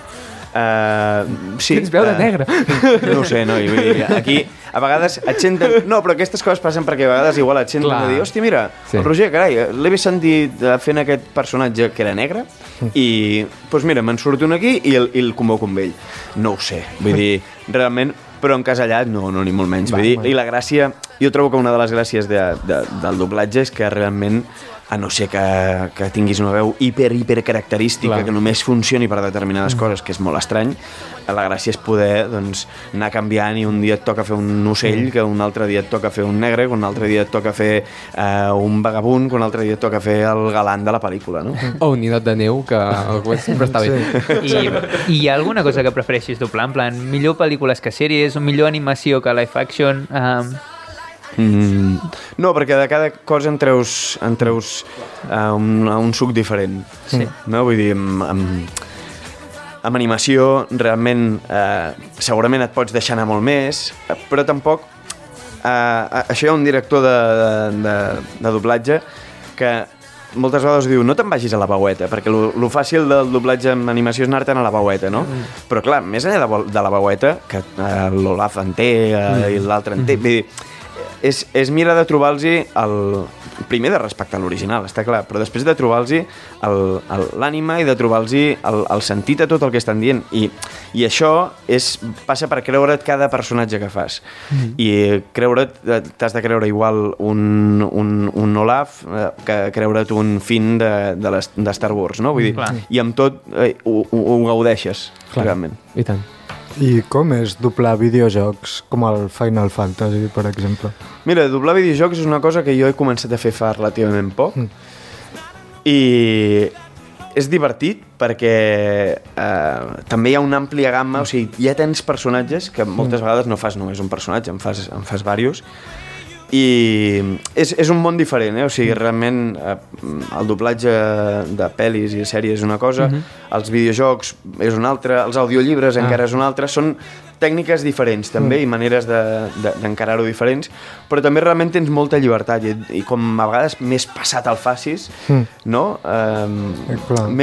Uh, sí, Tens veu de eh, negre. <laughs> no ho sé, no, i vull dir, aquí a vegades et senten... No, però aquestes coses passen perquè a vegades igual et senten de dir, hòstia, mira, Sí. el Roger, carai, l'he vist sentit eh, fent aquest personatge que era negre i, doncs mira, me'n surt un aquí i el, i el convoco amb ell. No ho sé, vull dir, realment, però encasellat no, no, ni molt menys. Va, Vull dir. I la gràcia, jo trobo que una de les gràcies de, de, del doblatge és que realment a no ser que, que tinguis una veu hiper, hiper característica, Clar. que només funcioni per determinades coses, que és molt estrany, la gràcia és poder doncs, anar canviant i un dia et toca fer un ocell, que un altre dia et toca fer un negre, que un altre dia et toca fer eh, un vagabund, que un altre dia et toca fer el galant de la pel·lícula, no? <laughs> O un ninot de neu, que sempre està bé. Sí. I, I hi ha alguna cosa que prefereixis doblar? En plan, millor pel·lícules que sèries, o millor animació que live action? Um, Mm, no, perquè de cada cosa en treus, en treus uh, un, un suc diferent. Sí. No? Vull dir, amb, amb, amb animació realment eh, segurament et pots deixar anar molt més, eh, però tampoc... Eh, això hi ha un director de, de, de, de doblatge que moltes vegades diu no te'n vagis a la veueta, perquè lo, lo fàcil del doblatge en animació és anar-te'n a la veueta, no? Mm. Però clar, més enllà de, de la veueta, que eh, l'Olaf en té eh, mm. i l'altre en té, vull dir, és, és mirar de trobar-los el... Primer de respectar l'original, està clar, però després de trobar-los l'ànima i de trobar-los el, el sentit a tot el que estan dient. I, i això és, passa per creure't cada personatge que fas. Mm. I creure't, eh, t'has de creure igual un, un, un Olaf eh, que creure't un Finn de, de, les, de Star Wars, no? Vull dir, Clar. i amb tot eh, ho, ho, ho gaudeixes, Clar. realment. I tant. I com és doblar videojocs com el Final Fantasy, per exemple? Mira, doblar videojocs és una cosa que jo he començat a fer fa relativament poc Mm. i és divertit perquè eh, també hi ha una àmplia gamma, o sigui, ja tens personatges que moltes vegades no fas només un personatge, en fas, en fas diversos, i és, és un món diferent, eh? o sigui, realment eh, el doblatge de pel·lis i sèries és una cosa, els videojocs és una altra, els audiollibres encara és una altra, són tècniques diferents també i maneres de- de- d'encarar-ho de, diferents, però també realment tens molta llibertat i, i com a vegades més passat al facis, no? Eh. Um,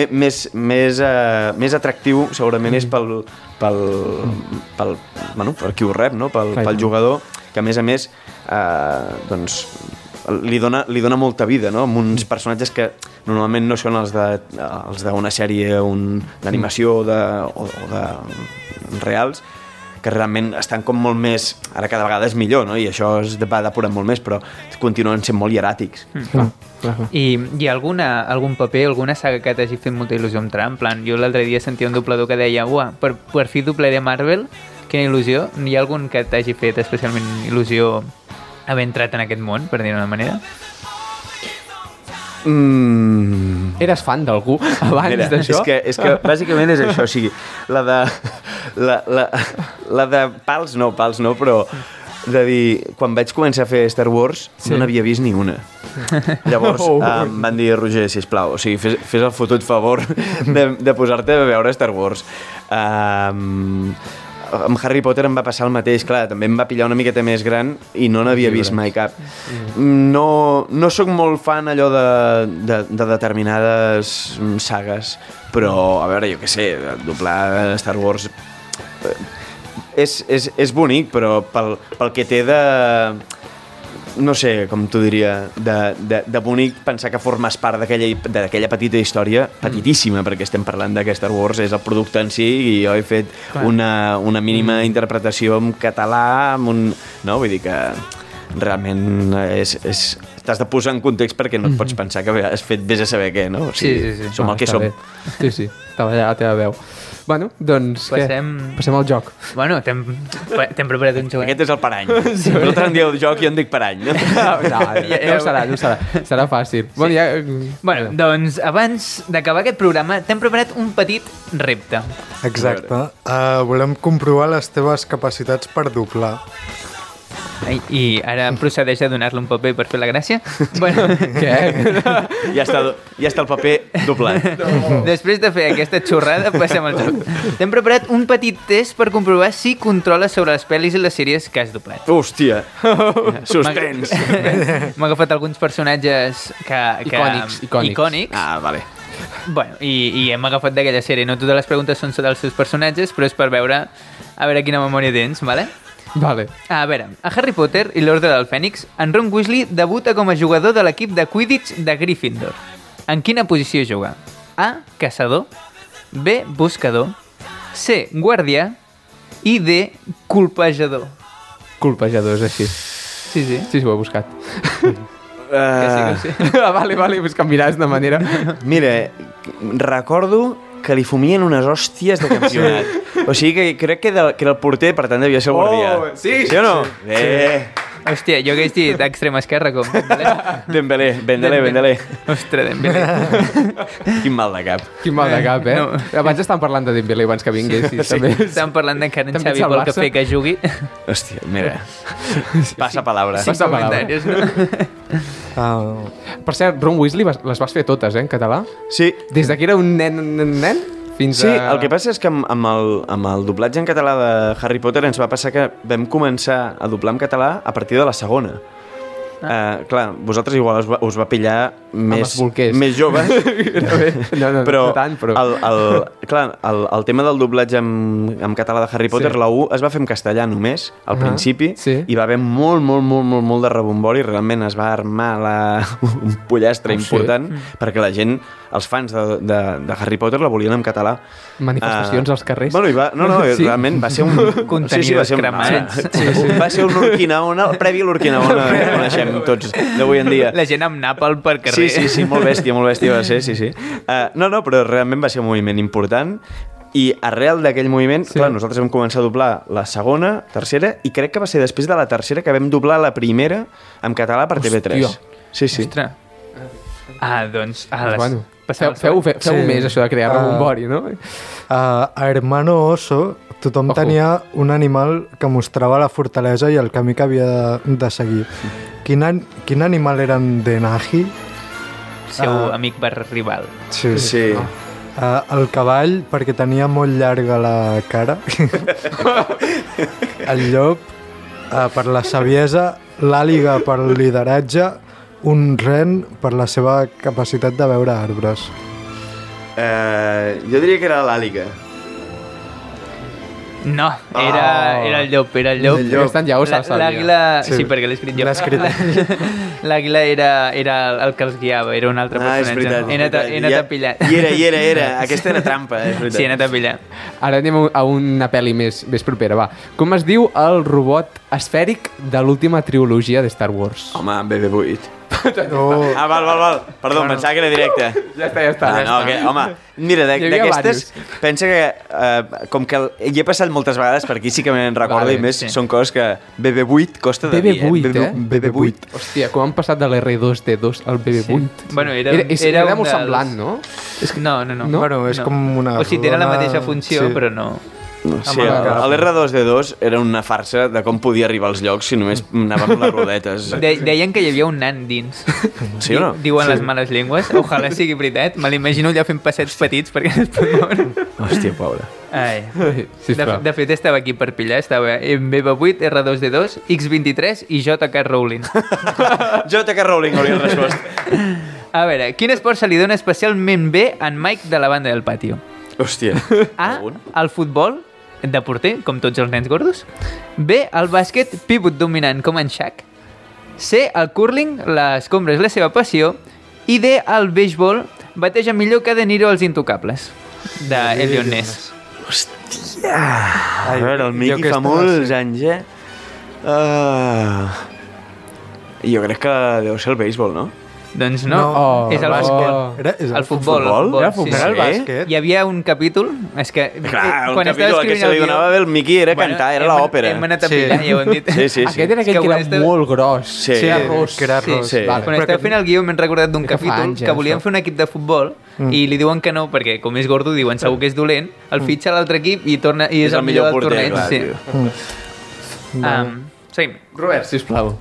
més, més, uh, més atractiu segurament és pel, pel, pel, bueno, per qui ho rep, no? pel, pel jugador, que a més a més eh, doncs, li dona, li dona molta vida, no? amb uns personatges que normalment no són els de- els d'una sèrie un- d'animació o, de, o, o de reals, que realment estan com molt més... Ara cada vegada és millor, no? I això es va depurant molt més, però continuen sent molt hieràtics. Clar, clar, clar. I hi ha alguna, algun paper, alguna saga que t'hagi fet molta il·lusió entrar? En plan, jo l'altre dia sentia un doblador que deia Uah, per, per fi doblaré Marvel, quina il·lusió. Hi ha algun que t'hagi fet especialment il·lusió haver entrat en aquest món, per dir-ho d'una manera? Mm, Eres fan d'algú abans Mira, d'això? és que, és que bàsicament és això, o sigui, la de, la, la, la de pals no, pals no, però de dir, quan vaig començar a fer Star Wars sí. no n'havia vist ni una. Llavors Oh. em van dir, Roger, sisplau, o sigui, fes, fes el fotut favor de, de posar-te a veure Star Wars. Um, amb Harry Potter em va passar el mateix, clar, també em va pillar una miqueta més gran i no n'havia vist mai cap. No, no sóc molt fan allò de, de, de determinades mm, sagues, però, a veure, jo què sé, doblar Star Wars eh, és, és, és bonic, però pel, pel que té de no sé, com t'ho diria, de, de, de bonic pensar que formes part d'aquella petita història, petitíssima, perquè estem parlant de que Star Wars és el producte en si i jo he fet una, una mínima interpretació en català, amb un... No? Vull dir que realment és, és, t'has de posar en context perquè no et pots pensar que has fet vés a saber què, no? O Sí, sí, sí. Som Ah, el que som. bé. Sí, sí, estava allà a la teva veu. Bueno, doncs Passem- què? Passem al joc. Bueno, t'hem preparat un joc. Aquest és el parany. <laughs> Sí. Vosaltres en dieu joc i en dic parany. <laughs> No? No, no, serà, no serà. Serà fàcil. Sí. Bueno, ja... Bueno, doncs abans d'acabar aquest programa t'hem preparat un petit repte. Exacte. Uh, volem comprovar les teves capacitats per doblar. Ai, I ara <laughs> procedeix a donar-li un paper per fer la gràcia. <laughs> Bueno, Què? <laughs> ja, està, ja està el paper doblat. després de fer aquesta xorrada, passem al joc. T'hem preparat un petit test per comprovar si controles sobre les pel·lis i les sèries que has doblat. Hòstia, suspens. M'ha agafat alguns personatges que, que, Icònics, icònics. icònics. Ah, vale. Bueno, i, i hem agafat d'aquella sèrie. No totes les preguntes són sobre els seus personatges, però és per veure a veure quina memòria tens, vale? Vale. A veure, a Harry Potter i l'Ordre del Fènix, en Ron Weasley debuta com a jugador de l'equip de Quidditch de Gryffindor. En quina posició juga? A. Caçador B. Buscador C. Guardià i D. Colpejador. Colpejadors, així. Sí, sí. Sí, sí, ho he buscat. Que sí, que sí. <laughs> ah, vale, vale, pues canviaràs de manera... Mira, recordo que li fumien unes hòsties de campionat. O sigui que crec que, de, que era el porter, per tant devia ser el guardià. Oh, sí, sí o no? Sí. Bé. Hòstia, jo hagués dit extrema esquerra, com <laughs> Dembélé. Dembélé, Dembélé, Dembélé. Ostres, Dembélé. <laughs> Quin mal de cap. Quin mal de cap, eh? No. Abans estàvem parlant de Dembélé abans que vinguessis, Sí. també. Estem parlant de que en Xavi vol que fer que jugui. Hòstia, mira. Passa palabra. Sí. Passa palabra. no? Uh, Per cert, Ron Weasley les vas fer totes, eh, en català? Sí, Des de que era un nen, nen, nen fins Sí, a... el que passa és que amb, amb, el, amb el doblatge en català de Harry Potter ens va passar que vam començar a doblar en català a partir de la segona. Uh, clar, vosaltres igual us va, us va pillar més, més joves, <laughs> No, no, però, no tant, però... El, el, clar, el, el tema del doblatge en, en català de Harry Potter, Sí. sí. la U es va fer en castellà només, al Ah, principi, sí. i va haver molt, molt, molt, molt, molt de rebombori, realment es va armar la, <laughs> un pollastre Oh, sí? important, perquè la gent, els fans de, de, de Harry Potter la volien en català. Manifestacions Ah, als carrers. Bueno, i va, no, no, Sí? sí? realment va ser un... Contenidors un, cremats. Sí, sí. Va ser un Urquinaona, el previ a l'Urquinaona <laughs> que coneixem tots d'avui en dia. La gent amb nàpal per carrer. Sí, sí, sí, molt bèstia, molt bèstia va ser, sí, sí. Uh, no, no, però realment va ser un moviment important i arrel d'aquell moviment, Sí. clar, nosaltres vam començar a doblar la segona, tercera, i crec que va ser després de la tercera que vam doblar la primera en català per TV3. Hòstia. Sí, sí. Ostres. Ah, doncs... A les, Bueno. Passava Feu, feu, el feu, feu Sí. més, això de crear Ah. rebombori, no? A, a Hermano Oso tothom Ojo. tenia un animal que mostrava la fortalesa i el camí que havia de, de seguir. Quin, an, quin animal eren de Nahi? seu Ah. amic bar rival. Sí. Sí. Uh, el cavall, perquè tenia molt llarga la cara. <laughs> el llop, uh, per la saviesa. L'àliga, per lideratge. Un ren, per la seva capacitat de veure arbres. Eh, jo diria que era l'àliga. No, era, Oh. era el llop, era el llop. El llop. Aquest ja ho sabia. L'àguila... Sí. Sí. perquè l'he escrit jo. L'ha escrit. <laughs> L'àguila era, era el que els guiava, era un altre Ah, és personatge. veritat. He anat, he anat a pillar. I era, i era, era. <laughs> Aquesta era trampa, és veritat. Sí, he anat a pillar. Ara anem a- a una pel·li més, més propera, va. Com es diu el robot esfèric de l'última trilogia de Star Wars? Home, BB-8. <laughs> Oh, Ah, val, val, val. Perdó, bueno. pensava que era directe. Ja està, ja està. Ah, no, que, home, mira, d'aquestes, pensa que, eh, com que hi he passat moltes vegades per aquí, sí que me'n recordo, Vale, i més sí. són coses que BB-8 costa de BB-8, dir, eh? BB-8. Hòstia, com han passat de l'R2D2 al BB-8? Bueno, era- era, és, era era, molt dels- semblant, no? És que no, no, no. No? Bueno, és com una O sigui, tenen la mateixa funció, sí. però no... Sí, Amb el- l'R2D2 era una farsa de com podia arribar als llocs si només anava amb les <laughs> rodetes. De, deien que hi havia un nan dins. Sí o no? Di- Diuen les males llengües. Ojalà sigui veritat. Me l'imagino allà fent passets petits perquè no es pot moure. Hòstia, pobre. Ai. De, de fet, estava aquí per pillar. Estava en BB8, R2D2, X23 i JK Rowling. <laughs> J.K. Rowling hauria respost. A veure, quin esport se li dona especialment bé en Mike de la banda del patio? Hòstia. A, el futbol, de porter, com tots els nens gordos. B, el bàsquet, pivot dominant, com en Shaq. C, el curling, l'escombra és la seva passió. I D, el béisbol, bateja millor que De Niro als Intocables, de Elion Ness. Hòstia. A veure, el Miqui aquesta fa molts sé. anys, eh? Uh... Jo crec que deu ser el béisbol, no? Doncs no, Oh, és el bàsquet. futbol. Era, és El futbol. futbol? Era, sí, futbol, sí. era el Sí? bàsquet. Hi havia un capítol, és que Clar, un quan capítol que se li el donava bé el Miqui era cantar, era hem- l'òpera. Hem anat a Sí. pillar, ja ho hem dit. Sí, sí, sí. Aquest era És que aquell que, quan era estava- molt gros. Sí. Que era ros. Que era Sí, ros. sí. Vale. Quan que- fent el guió m'he recordat d'un Que capítol anys, que volien això. fer un equip de futbol i li diuen que no, perquè com és gordo diuen segur que és dolent, el fitxa a l'altre equip i torna i és, el millor, del torneig. sí. Um, seguim. Robert, sisplau.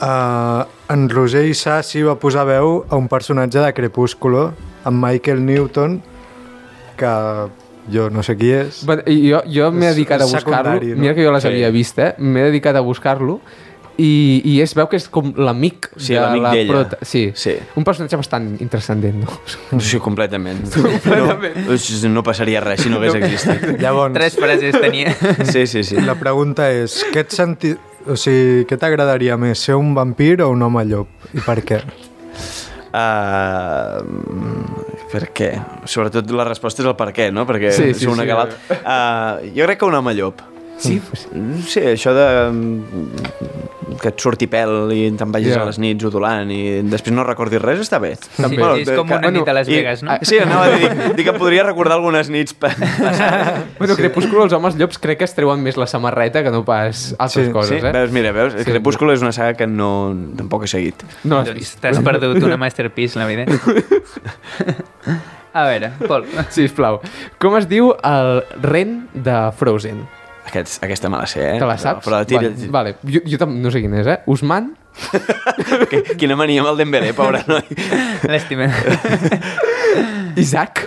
Uh, en Roger Isassi va posar veu a un personatge de Crepúsculo, en Michael Newton, que jo no sé qui és. I jo, jo m'he dedicat a buscar-lo. no? Mira que jo les Sí. havia vist, eh? M'he dedicat a buscar-lo i, i es veu que és com l'amic Sí, de l'amic la d'ella. prota- Sí. Sí. Un personatge bastant intrascendent, no? Sí, <laughs> completament. No, no passaria res si no hagués existit. Llavors, Tres frases tenia. Sí, sí, sí. la pregunta és, què et senti... O sigui, què t'agradaria més, ser un vampir o un home llop? I per què? <laughs> Uh, per què? Sobretot la resposta és el per què, no? Perquè Sí, sí, una sí. Uh, jo crec que un home llop. Sí, Sí, això de mm, que et surti pèl i te'n vagis Ja. a les nits udolant i després no recordis res, està bé. També. és com una nit a Las Vegas, no? I, sí, anava a dir, dic que podria recordar algunes nits Bueno, Crepúsculo, els homes llops crec que es treuen més la samarreta que no pas altres Sí, coses, Sí, eh? veus, mira, veus? Sí. Crepúsculo és una saga que no, tampoc he seguit. No vist. t'has perdut una masterpiece, la vida. <laughs> A veure, Pol. Sisplau. Com es diu el ren de Frozen? Aquest, aquesta me la sé, eh? Te la saps? Però, però tira... Vale, vale. Jo, jo tam- no sé quin és, eh? Usman? Que, quina mania amb el Dembélé, pobre noi. L'estimem. Isaac?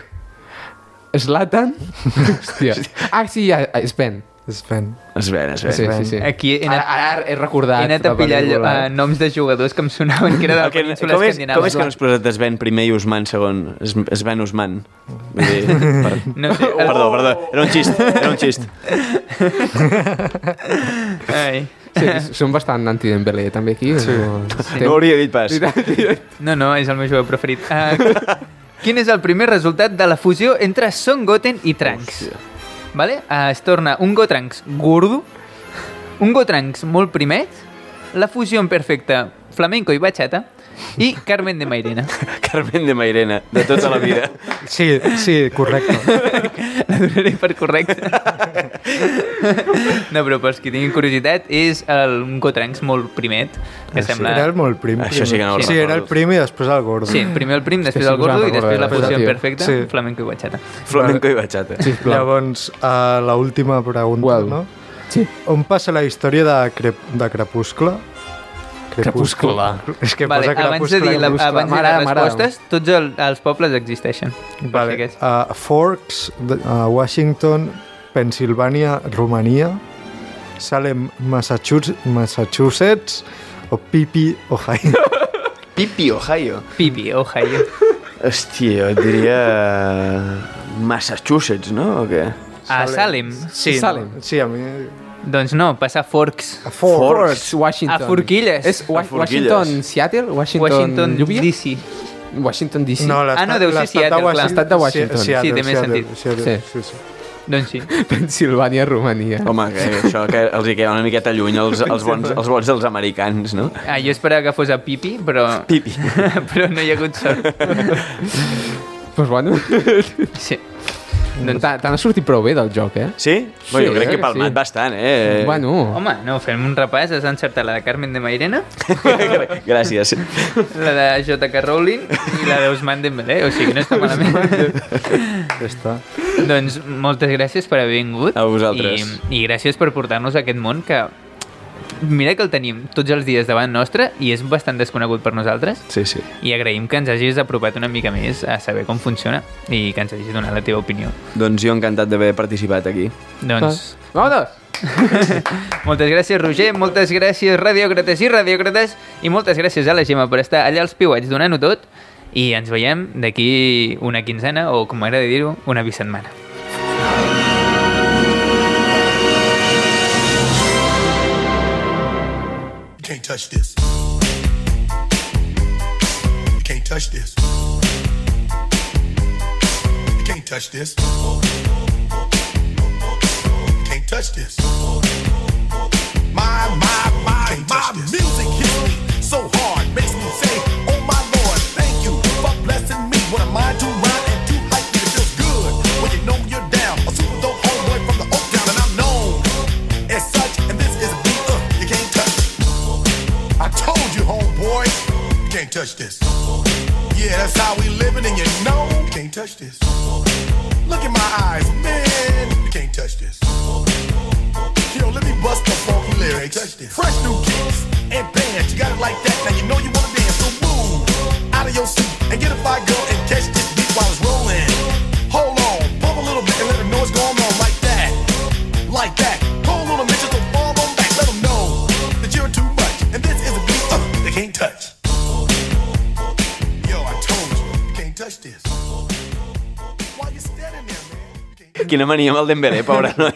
Zlatan? Hòstia. Ah, sí, ja, Sven. Sven. Es ven, es ven. Sí, sí, sí. Aquí he Ara, anat, ara he recordat. he anat a la pillar uh, noms de jugadors que em sonaven que era de la <laughs> que, península com, és, escandinava. com és que no has posat Sven primer i Usman segon? Es, Sven Usman. Vull dir, <laughs> per... No sé, el- <laughs> Perdó, perdó. Era un xist, era un xist. Ai. Sí, són bastant anti-Dembélé, també, aquí. Sí. No ho hauria dit pas. No, no, és el meu jugador preferit. Uh, quin és el primer resultat de la fusió entre Son Goten i Trunks? Vale? Uh, es torna un Gotranks gordo, un Gotranks molt primet, la fusió perfecta flamenco i bachata i Carmen de Mairena. <laughs> Carmen de Mairena, de tota la vida. <laughs> Sí, sí, correcte. <laughs> La donaré per correcte. No, però pels qui tinguin curiositat, és el, un Cotrancs molt primet, que sembla... Era el molt prim. Això sí que no ho Sí, era el prim i després el gordo. Sí, primer el prim, després sí el gordo i després la fusió tio. perfecta, Sí. flamenco i bachata. Flamenco i bachata. Sí. Llavors, uh, la última pregunta, Well. no? Sí. On passa la història de, crep de Crepuscle? Crepuscle. És que Vale, posa abans de Crepuscle, dir, la, Crepuscle. abans de dir les respostes, tots el, els pobles existeixen. Vale. si. Uh, Forks, uh, Washington, Pensilvània, Romania, Salem, Massachusetts, Massachusetts o <laughs> Pipi, Ohio. Pipi, Ohio. Pipi, <laughs> Ohio. Hòstia, jo et diria... Massachusetts, no? O què? A Salem. Sí, Salem. No? Sí, a mi... Doncs no, passa a Forks. A Forks. Forks, Washington. A Forquilles. És Wa A Forquilles. Washington, Seattle? Washington, Washington? D.C. Washington, D.C. No, l'estat- Ah, no, deu ser l'estat de Seattle, clar. Washington- L'estat de Washington. Sí, Seattle, Sí, té més sentit. Seattle, Sí. sí, sí. Doncs sí. <laughs> Pensilvània, Romania. Home, que això que els hi queda una miqueta lluny els, els, bons, els bons dels americans, no? Ah, jo esperava que fos a Pipi, però... Pipi. <laughs> però no hi ha hagut sort. Pues bueno, Sí. Doncs... t'ha sortit prou bé del joc, eh? Sí? Bueno, jo Sí, crec eh, que he palmat sí. bastant, eh? Bueno, Home, no, fem un repàs. Has encertat la de Carmen de Mairena, <laughs> Gràcies. la de J.K. Rowling i la d'Ousmane Dembélé. O sigui, no està malament. <laughs> Ja està. doncs moltes gràcies per haver vingut. A vosaltres. I, i gràcies per portar-nos a aquest món que... Mira que el tenim tots els dies davant nostre i és bastant desconegut per nosaltres. Sí, sí. I agraïm que ens hagis apropat una mica més a saber com funciona i que ens hagis donat la teva opinió. Doncs jo encantat d'haver participat aquí. Doncs Vámonos! <laughs> moltes gràcies, Roger, moltes gràcies, radiòcrates i radiòcrates, i moltes gràcies a la Gemma per estar allà als piuets donant-ho tot, i ens veiem d'aquí una quinzena, o com m'agrada dir-ho, una bisetmana. Can't touch this. You can't touch this. You can't touch this. You can't touch this. My, my, my, my music touch this. Yeah, that's how we living, and you know you can't touch this. Look in my eyes, man, you can't touch this. Yo, let me bust the funky lyrics. Touch this. Fresh new kicks and bands, you got it like that. Now you know you wanna dance, so move out of your seat and get a fire girl Quina mania amb el Dembélé, pobre <laughs> noi.